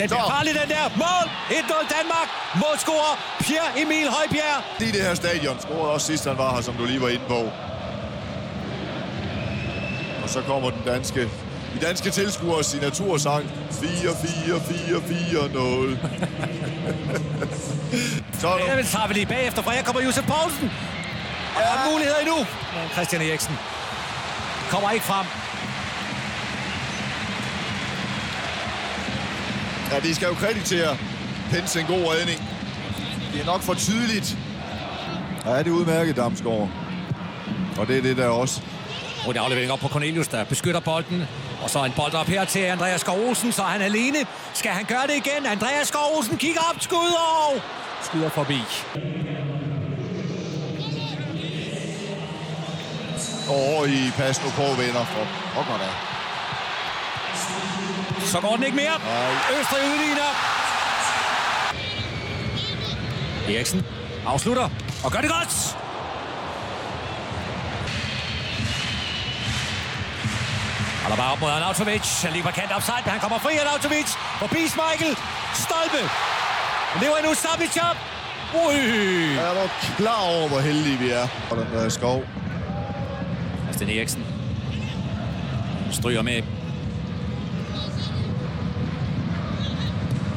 Den bliver farlig, den der. Mål! 1-0 Danmark. Målscorer Pierre Emil Højbjerg. I det her stadion scorede også sidst han var her, som du lige var inde på. Og så kommer den danske, de danske tilskuere signatursang 4-4-4-4-0. så er Ja, men tager vi lige bagefter, for her kommer Josef Poulsen. Og der er muligheder endnu. Christian Eriksen kommer ikke frem. Ja, de skal jo kreditere Pence en god redning. Det er nok for tydeligt. Ja, det er udmærket, Damsgaard. Og det er det der også. Og det aflevering op på Cornelius, der beskytter bolden. Og så en bold op her til Andreas Skov Olsen, så er han alene. Skal han gøre det igen? Andreas Skov Olsen kigger op, skud og skyder forbi. Over i pas nu på, venner. For pokker da. Så går den ikke mere. Nej. Østrig udligner. Eriksen afslutter og gør det godt. Bare op mod Arnautovic. Han ligger på kant offside, men han kommer fri Arnautovic. Forbi Michael. Stolpe. Lever nu op. Ui. Jeg er du klar over, hvor heldige vi er. Og den der skov. Christian Eriksen. Stryger med.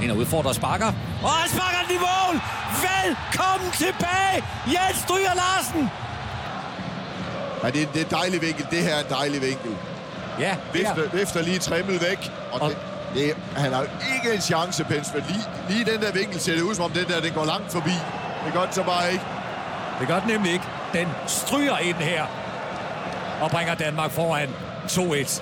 Ind og udfordrer og sparker. Og han sparker den i mål! Velkommen tilbage, Jens Stryger Larsen! Ja, det, er, det er dejlig vinkel. Det her er en dejlig vinkel. Ja, det er. Vifter, vifter lige trimmet væk. Og Og- det, det, han har ikke en chance, Pence. Men lige, lige den der vinkel ser det ud, som om den der den går langt forbi. Det gør den så bare ikke. Det gør den nemlig ikke. Den stryger ind her og bringer Danmark foran 2-1.